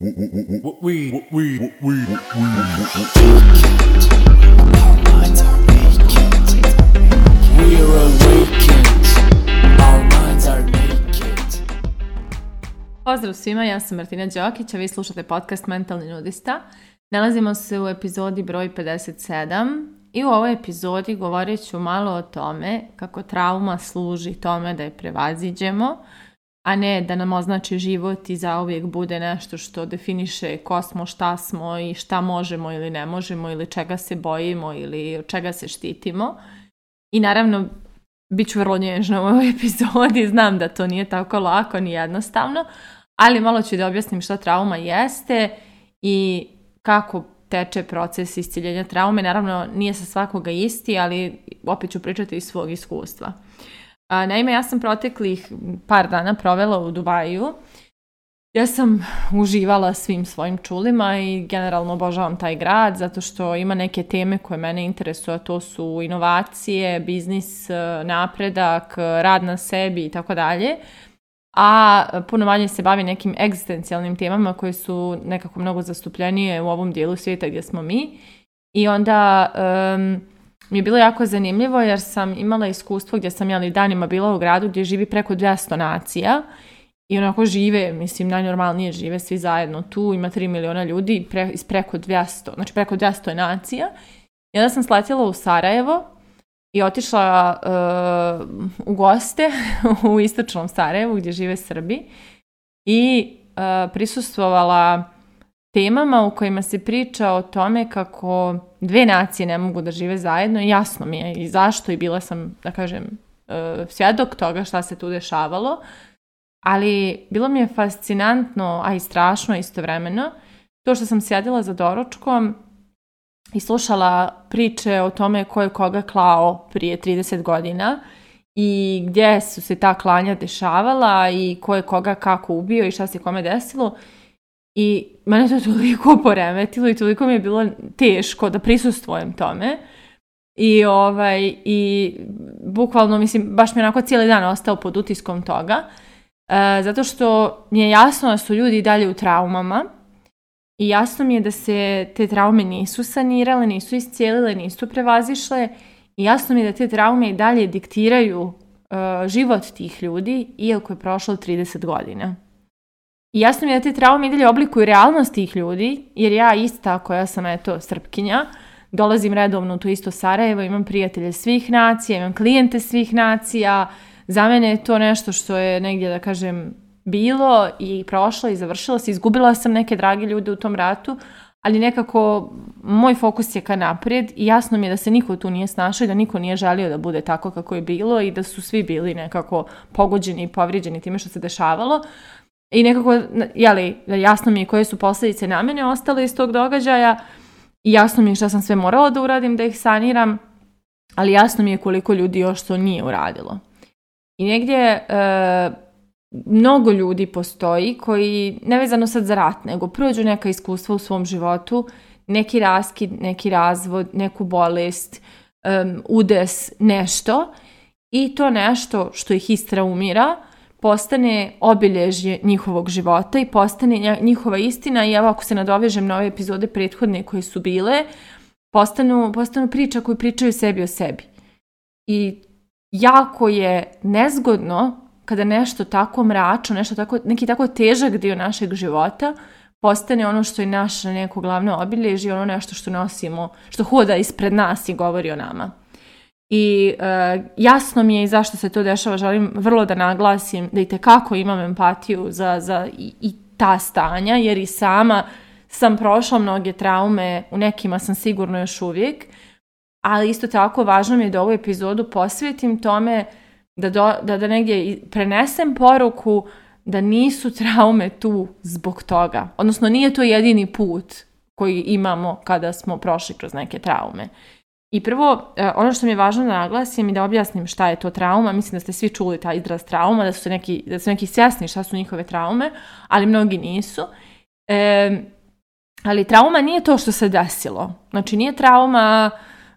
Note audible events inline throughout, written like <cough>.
Pozdrav svima, ja sam Martina Đokić, a vi slušate podcast Mentalni nudista. Nalazimo se u epizodi broj 57 i u ovoj epizodi govorit ću malo o tome kako trauma služi tome da je prevaziđemo, a ne da nam označi život i zauvijek bude nešto što definiše ko smo, šta smo i šta možemo ili ne možemo ili čega se bojimo ili čega se štitimo. I naravno, bit ću vrlo nježna u ovoj <laughs> epizodi, znam da to nije tako lako ni jednostavno, ali malo ću da objasnim šta trauma jeste i kako teče proces isciljenja traume. Naravno, nije sa svakoga isti, ali opet ću pričati iz svog iskustva naime, ja sam proteklih par dana provela u Dubaju. Ja sam uživala svim svojim čulima i generalno obožavam taj grad zato što ima neke teme koje mene interesuju, a to su inovacije, biznis, e, napredak, rad na sebi i tako dalje. A puno manje se bavi nekim egzistencijalnim temama koje su nekako mnogo zastupljenije u ovom dijelu svijeta gdje smo mi. I onda mi je bilo jako zanimljivo jer sam imala iskustvo gdje sam jeli danima bila u gradu gdje živi preko 200 nacija i onako žive, mislim, najnormalnije žive svi zajedno tu, ima 3 miliona ljudi pre, iz preko 200, znači preko 200 nacija. I onda sam sletjela u Sarajevo i otišla eh, u goste <laughs> u istočnom Sarajevu gdje žive Srbi i eh, prisustvovala temama u kojima se priča o tome kako dve nacije ne mogu da žive zajedno jasno mi je i zašto i bila sam, da kažem, e, svjedok toga šta se tu dešavalo, ali bilo mi je fascinantno, a i strašno istovremeno, to što sam sjedila za doručkom i slušala priče o tome ko je koga klao prije 30 godina i gdje su se ta klanja dešavala i ko je koga kako ubio i šta se kome desilo. I mene to toliko poremetilo i toliko mi je bilo teško da prisustvojem tome. I ovaj, i bukvalno, mislim, baš mi je onako cijeli dan ostao pod utiskom toga. E, zato što mi je jasno da su ljudi dalje u traumama i jasno mi je da se te traume nisu sanirale, nisu iscijelile, nisu prevazišle i jasno mi je da te traume i dalje diktiraju e, život tih ljudi iako je prošlo 30 godina. I jasno mi je da te traume i dalje oblikuju realnost tih ljudi, jer ja ista koja sam, eto, srpkinja, dolazim redovno u to isto Sarajevo, imam prijatelje svih nacija, imam klijente svih nacija, za mene je to nešto što je negdje, da kažem, bilo i prošlo i završilo se, izgubila sam neke drage ljude u tom ratu, ali nekako moj fokus je ka naprijed i jasno mi je da se niko tu nije snašao i da niko nije želio da bude tako kako je bilo i da su svi bili nekako pogođeni i povrijeđeni time što se dešavalo. I nekako, jeli, jasno mi je koje su posljedice na mene ostale iz tog događaja i jasno mi je što sam sve morala da uradim, da ih saniram, ali jasno mi je koliko ljudi još to nije uradilo. I negdje e, mnogo ljudi postoji koji, nevezano sad za rat, nego prođu neka iskustva u svom životu, neki raskid, neki razvod, neku bolest, udes, nešto i to nešto što ih istraumira postane obilježje njihovog života i postane njihova istina i evo ako se nadovežem na ove epizode prethodne koje su bile, postanu, postanu priča koju pričaju sebi o sebi. I jako je nezgodno kada nešto tako mračno, nešto tako, neki tako težak dio našeg života postane ono što je naše neko glavno obilježje, ono nešto što nosimo, što hoda ispred nas i govori o nama i e, jasno mi je i zašto se to dešava, želim vrlo da naglasim da i tekako imam empatiju za, za i, ta stanja, jer i sama sam prošla mnoge traume, u nekima sam sigurno još uvijek, ali isto tako važno mi je da ovu epizodu posvetim tome da, da, da negdje prenesem poruku da nisu traume tu zbog toga. Odnosno nije to jedini put koji imamo kada smo prošli kroz neke traume. I prvo, e, ono što mi je važno da naglasim i da objasnim šta je to trauma, mislim da ste svi čuli taj izraz trauma, da su neki, da su neki sjasni šta su njihove traume, ali mnogi nisu. E, ali trauma nije to što se desilo. Znači nije trauma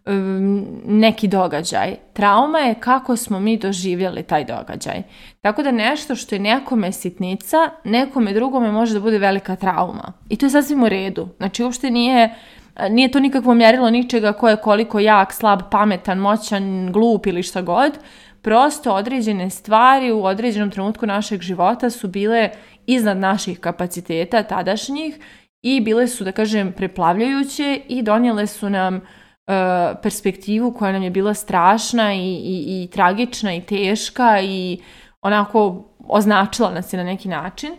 e, neki događaj. Trauma je kako smo mi doživjeli taj događaj. Tako da nešto što je nekome sitnica, nekome drugome može da bude velika trauma. I to je sasvim u redu. Znači uopšte nije nije to nikakvo mjerilo ničega ko je koliko jak, slab, pametan, moćan, glup ili šta god. Prosto određene stvari u određenom trenutku našeg života su bile iznad naših kapaciteta tadašnjih i bile su, da kažem, preplavljajuće i donijele su nam e, perspektivu koja nam je bila strašna i, i, i tragična i teška i onako označila nas je na neki način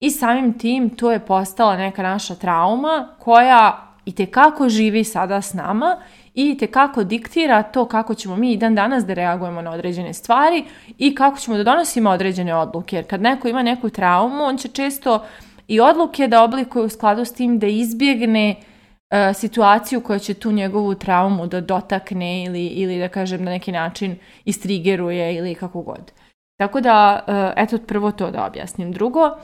i samim tim to je postala neka naša trauma koja i kako živi sada s nama i kako diktira to kako ćemo mi i dan danas da reagujemo na određene stvari i kako ćemo da donosimo određene odluke. Jer kad neko ima neku traumu, on će često i odluke da oblikuje u skladu s tim da izbjegne e, situaciju koja će tu njegovu traumu da dotakne ili, ili da kažem na neki način istrigeruje ili kako god. Tako da, e, eto prvo to da objasnim. Drugo, e,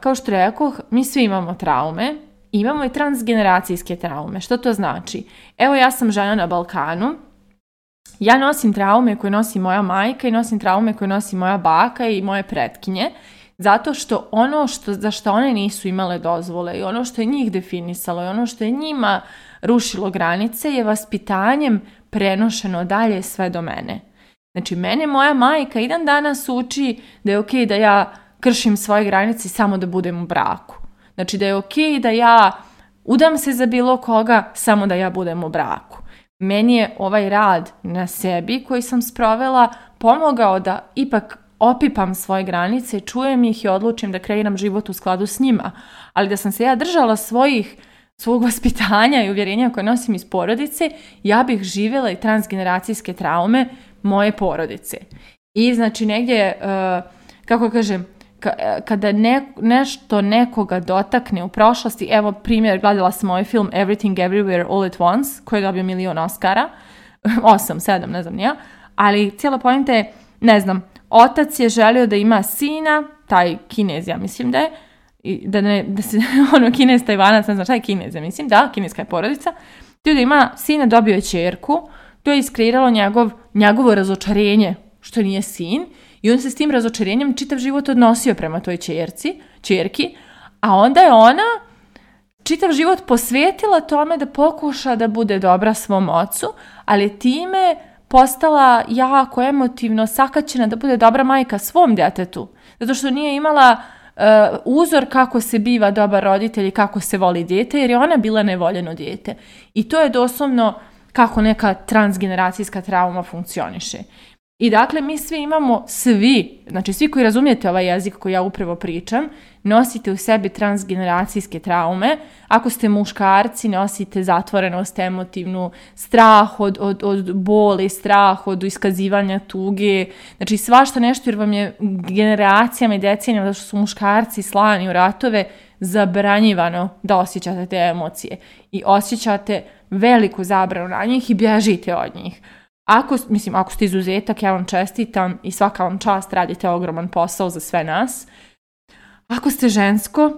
kao što rekoh, mi svi imamo traume, imamo i transgeneracijske traume. Što to znači? Evo ja sam žena na Balkanu, ja nosim traume koje nosi moja majka i nosim traume koje nosi moja baka i moje pretkinje, zato što ono što, za što one nisu imale dozvole i ono što je njih definisalo i ono što je njima rušilo granice je vaspitanjem prenošeno dalje sve do mene. Znači, mene moja majka i dan danas uči da je ok da ja kršim svoje granice samo da budem u braku. Znači da je ok da ja udam se za bilo koga, samo da ja budem u braku. Meni je ovaj rad na sebi koji sam sprovela pomogao da ipak opipam svoje granice, čujem ih i odlučim da kreiram život u skladu s njima. Ali da sam se ja držala svojih svog vaspitanja i uvjerenja koje nosim iz porodice, ja bih živjela i transgeneracijske traume moje porodice. I znači negdje, eh, kako kažem, kada nešto nekoga dotakne u prošlosti, evo primjer, gledala sam ovaj film Everything Everywhere All at Once, koji je dobio milion Oscara, <laughs> osam, sedam, ne znam nija, ali cijela pojenta je, ne znam, otac je želio da ima sina, taj kinez, ja mislim da je, da, ne, da se, <laughs> ono, kinez, tajvanac, ne znam šta je kinez, ja mislim, da, kineska je porodica, tu da ima sina, dobio je čerku, to je iskreiralo njegov, njegovo razočarenje što nije sin i on se s tim razočarenjem čitav život odnosio prema toj čerci, čerki, a onda je ona čitav život posvetila tome da pokuša da bude dobra svom ocu, ali time postala jako emotivno sakaćena da bude dobra majka svom djetetu. Zato što nije imala eh, uzor kako se biva dobar roditelj i kako se voli dijete, jer je ona bila nevoljeno dijete. I to je doslovno kako neka transgeneracijska trauma funkcioniše. I dakle, mi svi imamo, svi, znači svi koji razumijete ovaj jezik koji ja upravo pričam, nosite u sebi transgeneracijske traume. Ako ste muškarci, nosite zatvorenost emotivnu, strah od, od, od boli, strah od iskazivanja tuge. Znači svašta nešto jer vam je generacijama i decenijama, zato što su muškarci slani u ratove, zabranjivano da osjećate te emocije. I osjećate veliku zabranu na njih i bježite od njih. Ako, mislim, ako ste izuzetak, ja vam čestitam i svaka vam čast, radite ogroman posao za sve nas. Ako ste žensko,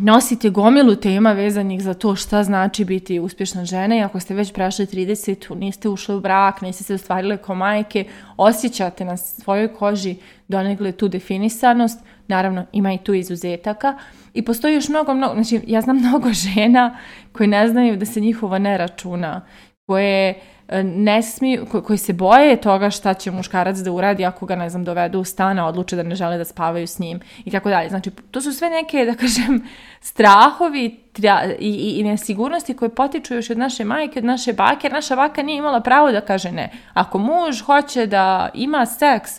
nosite gomilu tema vezanih za to šta znači biti uspješna žena i ako ste već prešli 30, niste ušli u brak, niste se ostvarile kao majke, osjećate na svojoj koži donegle tu definisanost, naravno ima i tu izuzetaka i postoji još mnogo, mnogo, znači ja znam mnogo <laughs> žena koje ne znaju da se njihova ne računa, koje E, ne smiju, koji se boje toga šta će muškarac da uradi ako ga, ne znam, dovedu u stana, odluče da ne žele da spavaju s njim i tako dalje. Znači, to su sve neke, da kažem, <laughs> strahovi i, i, nesigurnosti koje potiču još od naše majke, od naše bake, jer naša baka nije imala pravo da kaže ne. Ako muž hoće da ima seks,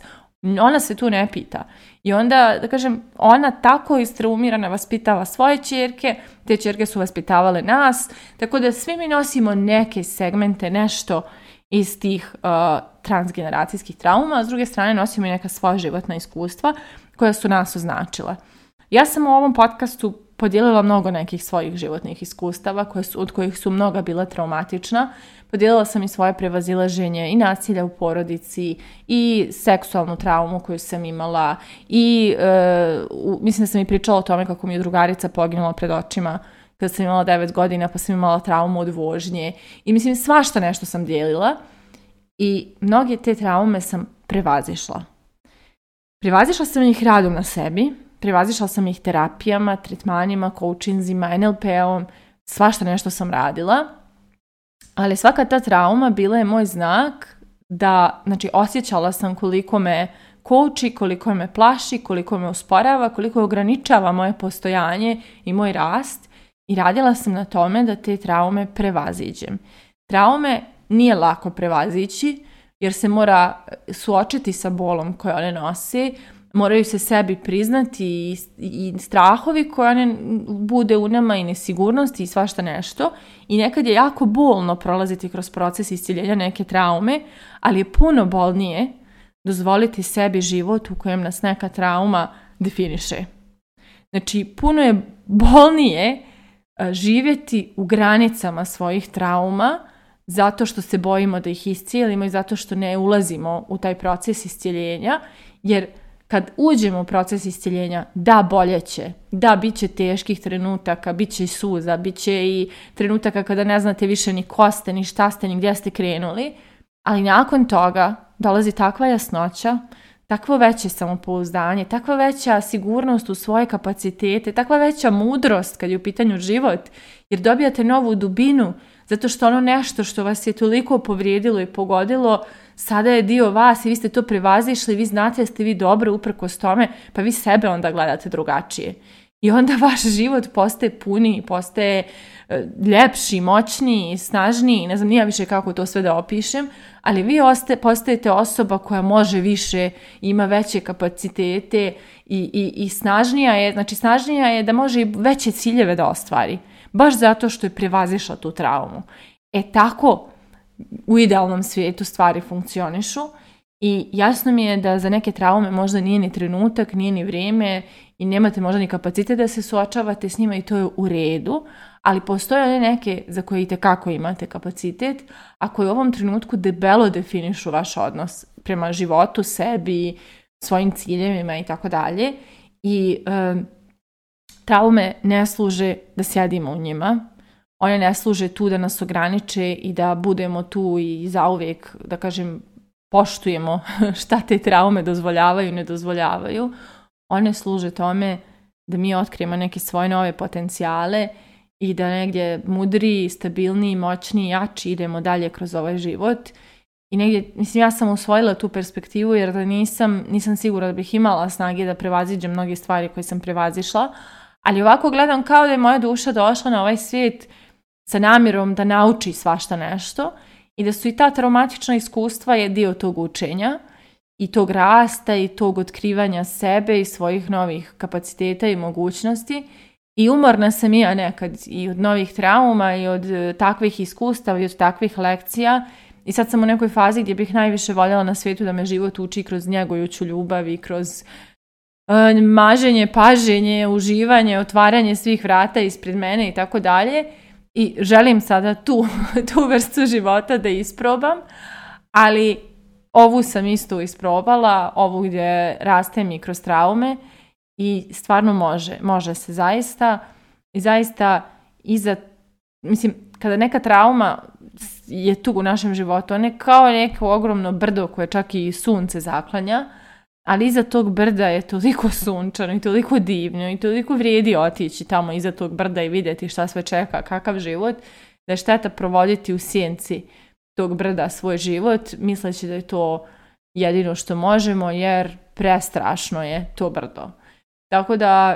ona se tu ne pita. I onda, da kažem, ona tako istraumirana vaspitava svoje čerke, te čerke su vaspitavale nas, tako da svi mi nosimo neke segmente, nešto iz tih uh, transgeneracijskih trauma, a s druge strane nosimo i neka svoja životna iskustva koja su nas označila. Ja sam u ovom podcastu podijelila mnogo nekih svojih životnih iskustava koje od kojih su mnoga bila traumatična. Podijelila sam i svoje prevazilaženje i nasilja u porodici i seksualnu traumu koju sam imala i e, mislim da sam i pričala o tome kako mi je drugarica poginula pred očima kada sam imala 9 godina pa sam imala traumu od vožnje i mislim svašta nešto sam dijelila i mnoge te traume sam prevazišla. Prevazišla sam ih radom na sebi, prevazišla sam ih terapijama, tretmanima, coachinzima, NLP-om, svašta nešto sam radila, ali svaka ta trauma bila je moj znak da, znači, osjećala sam koliko me koči, koliko me plaši, koliko me usporava, koliko ograničava moje postojanje i moj rast i radila sam na tome da te traume prevaziđem. Traume nije lako prevazići jer se mora suočiti sa bolom koje one nosi, moraju se sebi priznati i, i strahovi koje one bude u nama i nesigurnosti i svašta nešto. I nekad je jako bolno prolaziti kroz proces isciljenja neke traume, ali je puno bolnije dozvoliti sebi život u kojem nas neka trauma definiše. Znači, puno je bolnije e, živjeti u granicama svojih trauma zato što se bojimo da ih iscijelimo i zato što ne ulazimo u taj proces iscijeljenja, jer kad uđemo u proces isciljenja, da, bolje će, da, bit će teških trenutaka, bit će i suza, bit će i trenutaka kada ne znate više ni ko ste, ni šta ste, ni gdje ste krenuli, ali nakon toga dolazi takva jasnoća, takvo veće samopouzdanje, takva veća sigurnost u svoje kapacitete, takva veća mudrost kad je u pitanju život, jer dobijate novu dubinu zato što ono nešto što vas je toliko povrijedilo i pogodilo, sada je dio vas i vi ste to prevazišli, vi znate da ste vi dobro uprkos tome, pa vi sebe onda gledate drugačije. I onda <laughs> vaš život postaje puni, postaje e, ljepši, moćniji, snažniji, ne znam nije više kako to sve da opišem, ali vi postajete osoba koja može više, ima veće kapacitete i, i, i snažnija je, znači snažnija je da može i veće ciljeve da ostvari, baš zato što je prevazišla tu traumu. E tako u idealnom svijetu stvari funkcionišu i jasno mi je da za neke traume možda nije ni trenutak, nije ni vrijeme i nemate možda ni kapacitet da se suočavate s njima i to je u redu, ali postoje one neke za koje itekako imate kapacitet, a koje u ovom trenutku debelo definišu vaš odnos prema životu, sebi, svojim ciljevima i tako dalje. I traume ne služe da sjedimo u njima, one ne služe tu da nas ograniče i da budemo tu i zauvijek, da kažem, poštujemo <laughs> šta te traume dozvoljavaju i ne dozvoljavaju one služe tome da mi otkrijemo neke svoje nove potencijale i da negdje mudriji, stabilniji, moćniji, jači idemo dalje kroz ovaj život. I negdje, mislim, ja sam usvojila tu perspektivu jer da nisam, nisam sigura da bih imala snage da prevaziđem mnoge stvari koje sam prevazišla, ali ovako gledam kao da je moja duša došla na ovaj svijet sa namjerom da nauči svašta nešto i da su i ta traumatična iskustva je dio tog učenja i tog rasta i tog otkrivanja sebe i svojih novih kapaciteta i mogućnosti. I umorna sam i ja nekad i od novih trauma i od e, takvih iskustava i od takvih lekcija. I sad sam u nekoj fazi gdje bih najviše voljela na svijetu da me život uči kroz njegojuću ljubav i kroz e, maženje, paženje, uživanje, otvaranje svih vrata ispred mene i tako dalje. I želim sada tu, <laughs> tu vrstu života da isprobam, ali Ovu sam isto isprobala, ovu gdje raste mi kroz traume i stvarno može, može se zaista i zaista iza, mislim, kada neka trauma je tu u našem životu, ona je kao neko ogromno brdo koje čak i sunce zaklanja, ali iza tog brda je toliko sunčano i toliko divno i toliko vrijedi otići tamo iza tog brda i vidjeti šta sve čeka, kakav život, da je šteta provoditi u sjenci tog brda svoj život, misleći da je to jedino što možemo, jer prestrašno je to brdo. Tako da e,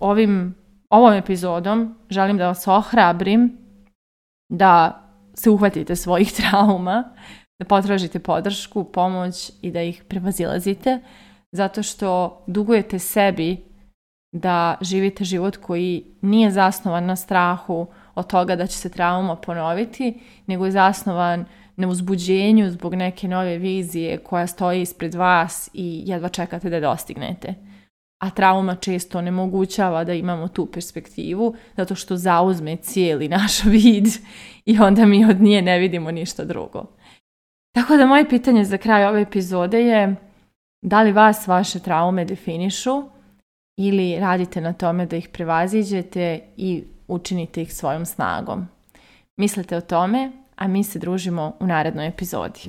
ovim, ovom epizodom želim da vas ohrabrim da se uhvatite svojih <laughs> trauma, da potražite podršku, pomoć i da ih prevazilazite, zato što dugujete sebi da živite život koji nije zasnovan na strahu, od toga da će se trauma ponoviti, nego je zasnovan na uzbuđenju zbog neke nove vizije koja stoji ispred vas i jedva čekate da je dostignete. A trauma često onemogućava da imamo tu perspektivu zato što zauzme cijeli naš <laughs> vid i onda mi od nje ne vidimo ništa drugo. Tako da moje pitanje za kraj ove epizode je da li vas vaše traume definišu ili radite na tome da ih prevaziđete i učinite ih svojom snagom. Mislite o tome, a mi se družimo u narednoj epizodi.